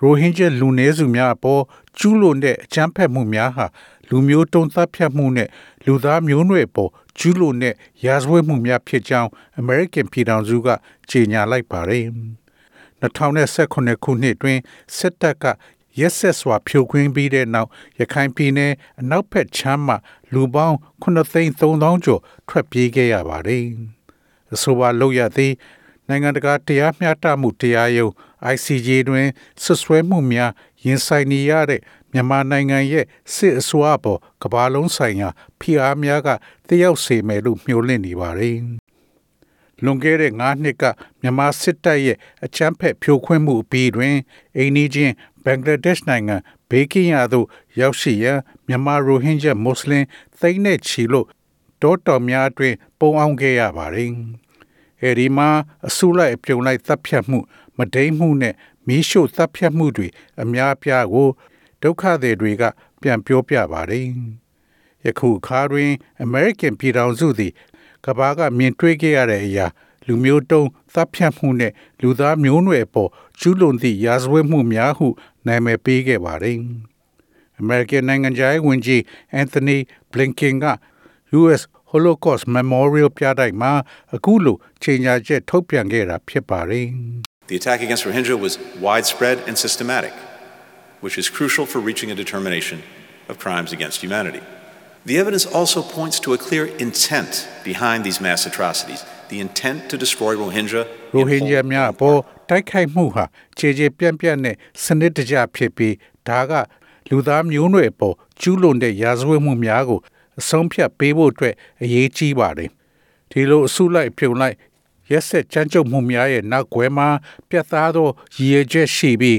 ရိုဟင်ဂျာလူနည်းစုများအပေါ်ကျူးလွန်တဲ့အကြမ်းဖက်မှုများဟာလူမျိုးတုံးသတ်ဖြတ်မှုနဲ့လူသားမျိုးနွယ်ပေါ်ကျူးလွန်တဲ့ရာဇဝတ်မှုများဖြစ်ကြောင်း American ပြည်ထောင်စုကကြေညာလိုက်ပါတယ်။2019ခုနှစ်တွင်စစ်တပ်ကရက်ဆက်စွာဖြိုခွင်းပြီးတဲ့နောက်ရခိုင်ပြည်နယ်အနောက်ဘက်ခြမ်းမှလူပေါင်း9,300ကျော်ထွက်ပြေးခဲ့ရပါတယ်။အဆိုပါလောက်ရသည်နိုင်ငံတကာတရားမျှတမှုတရားရုံး ICJ တွင်ဆွဆွဲမှုများရင်ဆိုင်နေရတဲ့မြန်မာနိုင်ငံရဲ့စစ်အစိုးရပေါ်ကမ္ဘာလုံးဆိုင်ရာဖိအားများကတယောက်စေမယ်လို့မျှော်လင့်နေပါတယ်။လွန်ခဲ့တဲ့9နှစ်ကမြန်မာစစ်တပ်ရဲ့အချမ်းဖက်ဖြိုခွင်းမှုအပြီးတွင်အိန္ဒိချင်းဘင်္ဂလားဒေ့ရှ်နိုင်ငံဘေးကင်းရာသို့ရောက်ရှိရန်မြန်မာရိုဟင်ဂျာမွတ်စလင်သိန်းနဲ့ချီလို့တောတော်များအတွင်ပုံအောင်ခဲ့ရပါတယ်။ အဲဒီမှာအစုလိုက်အပြုံလိုက်တပ်ဖြတ်မှု မဒိမ့်မှုနဲ့မီးရှို့တပ်ဖြတ်မှုတွေအများပြားကိုဒုက္ခသည်တွေက ပြန်ပြောပြပါတယ်။ယခုခါတွင် American ပြည်ထောင်စုသည်ကဘာကမြင်တွေ့ခဲ့ရတဲ့အရာ လူမျိုးတုံးသတ်ဖြတ်မှုနဲ့လူသားမျိုးနွယ်ပေါ်ကျူးလွန်သည့်ရာဇဝတ်မှုများဟုနာမည်ပေးခဲ့ပါတယ်။ American နိုင်ငံခြားရေးဝန်ကြီး Anthony Blinken က US Holocaust Memorial ပြတိုက်မှာအခုလိုချိန်ညာချက်ထုတ်ပြန်ခဲ့တာဖြစ်ပါတယ် The attack against Rohingya was widespread and systematic, which is crucial for reaching a determination of crimes against humanity. The evidence also points to a clear intent behind these mass atrocities, the intent to destroy Rohingya. ရိုဟင်ဂျာများအပေါ်တိုက်ခိုက်မှုဟာခြေခြေပြန့်ပြန့်နဲ့စနစ်တကျဖြစ်ပြီးဒါကလူသားမျိုးနွယ်ပေါ်ကျူးလွန်တဲ့ရာဇဝတ်မှုများကို အဆုံးဖြတ်ပေးဖို့အတွက်အရေးကြီးပါတယ်ဒီလိုအစုလိုက်ပြုံလိုက်ရက်ဆက်ကြမ်းကြုတ်မှုများရဲ့နောက်ွယ်မှာပြတ်သားသောရည်ရွယ်ချက်ရှိပြီး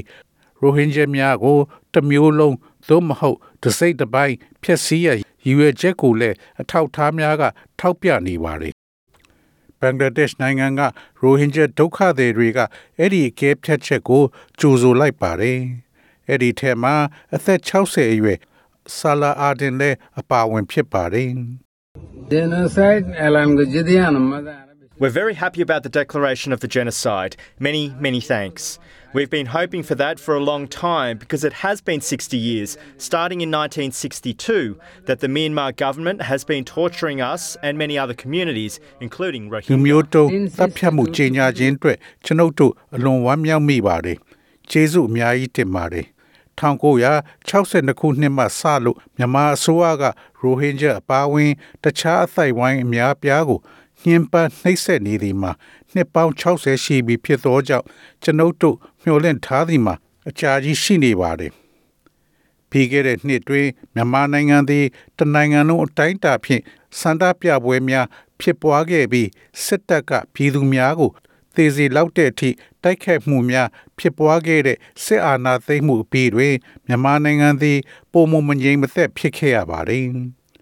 ရိုဟင်ဂျာများကိုတမျိုးလုံးသို့မဟုတ်တစိမ့်တစ်ပိုင်းဖျက်ဆီးရရည်ရွယ်ချက်ကိုလည်းအထောက်ထားများက ထောက်ပြနေပါတယ်ဘင်္ဂလားဒေ့ရှ်နိုင်ငံကရိုဟင်ဂျာဒုက္ခသည်တွေကအဲ့ဒီအကဲဖြတ်ချက်ကိုကြိုဆိုလိုက်ပါတယ်အဲ့ဒီထဲမှာအသက်60အရွယ် ဆာလာအာဒင်လည်းအပါဝင်ဖြစ်ပါတယ် genocide alan ko jidiyan mada We're very happy about the declaration of the genocide. Many, many thanks. We've been hoping for that for a long time because it has been 60 years, starting in 1962, that the Myanmar government has been torturing us and many other communities, including လူ Rohingya. မျိုးတုံးတပ်ဖြတ်မှုကြီးညာခြင်းအတွက်ကျွန်ုပ်တို့အလွန်ဝမ်းမြောက်မိပါတယ်ကျေးဇူးအများကြီးတင်ပါတယ် 1962ခုနှစ်မှစလို့မြန်မာအစိုးရကရိုဟင်ဂျာအပါအဝင် တခြားအသိုက်ဝိုင်းအများပြားကိုညှဉ်းပန်းနှိပ်စက်နေသည်မှာနှစ်ပေါင်း60ရှိပြီဖြစ်သောကြောင့်ကျွန်ုပ်တို့မျှော်လင့်ထားသည်မှာအကြာကြီးရှိနေပါတယ်ပြီးခဲ့တဲ့နှစ်တွင်မြန်မာနိုင်ငံသည်တနိုင်ငံလုံးအတိုင်းအတာဖြင့်စန္ဒပြပွဲများဖြစ်ပွားခဲ့ပြီးစစ်တပ်ကပြည်သူများကို သေစီလောက်တဲ့အထိတိုက်ခိုက်မှုများဖြစ်ပွားခဲ့တဲ့စစ်အာဏာသိမ်းမှုအပြီးတွင်မြန်မာနိုင်ငံသည်ပုံမမငြိမ်မသက်ဖြစ်ခဲ့ရပါတယ်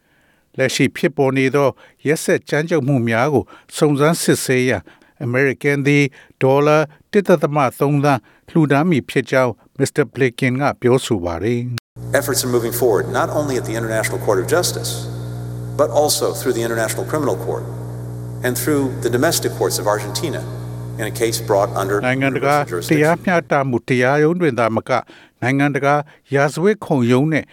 ။လက်ရှိဖြစ်ပေါ်နေသောရက်ဆက်ကြမ်းကြုတ်မှုများကိုစုံစမ်းစစ်ဆေးရန် American သည်ဒေါ်လာ1.3သန်းလှူဒါန်းမည်ဖြစ်ကြောင်း Mr. Blinken ကပြောဆိုပါတယ်။ Efforts are moving forward not only at the International Court of Justice, but also through the International Criminal Court and through the domestic courts of Argentina in a case brought under နိုင်ငံတကာ universal တ jurisdiction. ရားမျှတမှုတရားရုံးတွင်သာမကနိုင်ငံတကာရာဇဝတ်ခုံရုံးနဲ့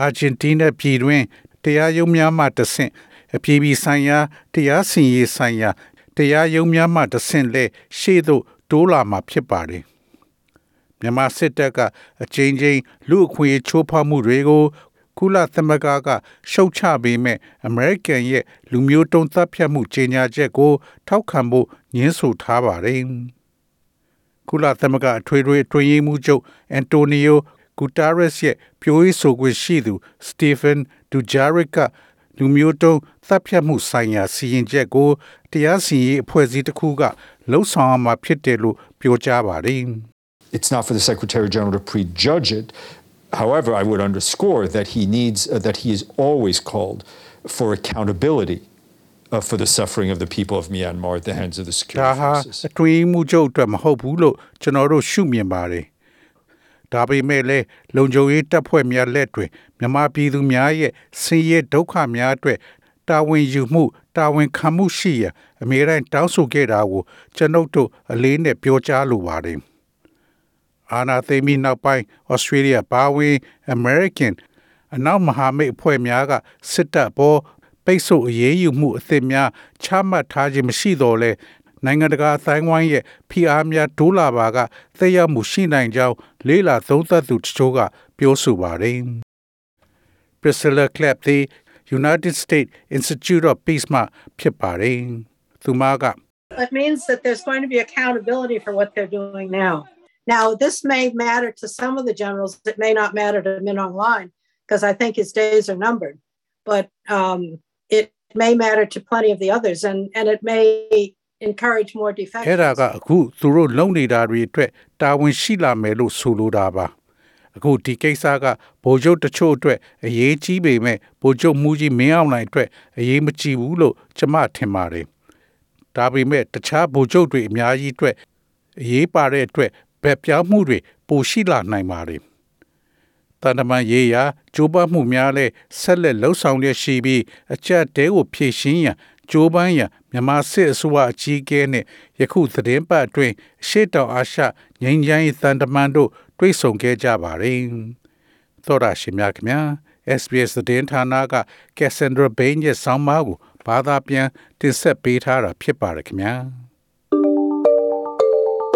အာဂျင်တီးနားပြည်တွင်တရားရုံးများမှတဆင့်အပြည်ပြည်ဆိုင်ရာတရားစီရင်ရေးဆိုင်ရာတရားရုံးများမှတဆင့်လဲရှေ့သို့တိုးလာမှာဖြစ်ပါတယ်မြန်မာစစ်တပ်ကအကြိမ်ကြိမ်လူအခွင့်အရေးချိုးဖောက်မှုတွေကို ကုလသမဂ္ဂကရှုတ်ချပေးမဲ့အမေရိကန်ရဲ့လူမျိုးတုံးသတ်ဖြတ်မှုကြေညာချက်ကို ထောက်ခံဖို့ညှင်းဆိုထားပါတယ်။ကုလသမဂ္ဂအထွေထွေအတွင်းရေးမှူးချုပ်အန်တိုနီယိုဂူတာရက်စ်ရဲ့ပြောရေးဆိုခွင့်ရှိသူစတီဖန်ဒူဂျာရစ်ကလူမျိုးတုံးသတ်ဖြတ်မှုဆိုင်ရာစီရင်ချက်ကိုတရားစီရင်ရေးအဖွဲ့အစည်းတစ်ခုကလှုပ်ဆောင်ရမှာဖြစ်တယ်လို့ပြောကြားပါတယ်။ It's not for the Secretary General to prejudge it. However, I would underscore that he needs uh, that he is always called for accountability uh, for the suffering of the people of Myanmar at the hands of the ဒါ security ဟာ forces. အတွင်းမှုချုပ်အတွက်မဟုတ်ဘူးလို့ကျွန်တော်တို့ရှုမြင်ပါတယ်။ဒါပေမဲ့လည်းလုံခြုံရေးတပ်ဖွဲ့များလက်တွင်မြန်မာပြည်သူများရဲ့ဆင်းရဲဒုက္ခများအတွက်တာဝန်ယူမှုတာဝန်ခံမှုရှိရန်အမြဲတမ်းတောင်းဆိုခဲ့တာကိုကျွန်ုပ်တို့အလေးနဲ့ပြောကြားလိုပါတယ်။ အာနာသိမ်းပြီးနောက်ပိုင်းဩစတြေးလျပါဝင် American အနောက်မဟာမိတ်အဖွဲ့များကစစ်တပ်ပေါ်ပိတ်ဆို့အရေးယူမှုအသစ်များချမှတ်ထားခြင်းမရှိတော့လဲနိုင်ငံတကာအတိုင်းဝိုင်းရဲ့ဖိအားများဒိုးလာပါကသက်ရောက်မှုရှိနိုင်ကြောင်းလေးလာသုံးသပ်သူတချို့ကပြောဆိုပါတယ်။ Priscilla Clapp သည် United States Institute of Peace မှဖြစ်ပါတယ်။သူမက It means that there's going to be accountability for what they're doing now. Now, this may matter to some of the generals. It may not matter to Min Aung Hlaing because I think his days are numbered. But um, it may matter to plenty of the others, and, and it may encourage more အဲ့ defections. ဒါကအခုသူတို့လုံနေတာတွေအတွက်တာဝန်ရှိလာမယ်လို့ဆိုလိုတာပါအခုဒီကိစ္စကဗိုလ်ချုပ်တချို့အတွက်အရေးကြီးပေမဲ့ဗိုလ်ချုပ်မူကြီးမင်းအောင်လှိုင်အတွက်အရေးမကြီးဘူးလို့ကျွန်မထင်ပါတယ်ဒါပေမဲ့တခြားဗိုလ်ချုပ်တွေအများကြီးအတွက်အရေးပါတဲ့အတွက် ဗက်ပြောင်းမှုတွေပိုရှိလာနိုင်ပါတယ်တန်တမန်ရေးရာကြိုးပမ်းမှုများလဲဆက်လက်လှုပ်ဆောင်ရရှိပြီးအကြက်တဲကိုဖြည့်ရှင်းရန်ကြိုးပမ်းရန်မြန်မာစစ်အစိုးရအကြီးအကဲနဲ့ယခုသတင်းပတ်အတွင်းအရှေ့တောင်အာရှငြိမ်းချမ်းရေးတန်တမန်တို့တွေ့ဆုံခဲ့ကြပါတယ်။သောရရှိမြခင်ဗျာ SBS သတင်းဌာနကကက်ဆန်ဒရာဘိန်းရဲ့ဆောင်းပါးကိုဘာသာပြန်တင်ဆက်ပေးထားတာဖြစ်ပါတယ်ခင်ဗျာ။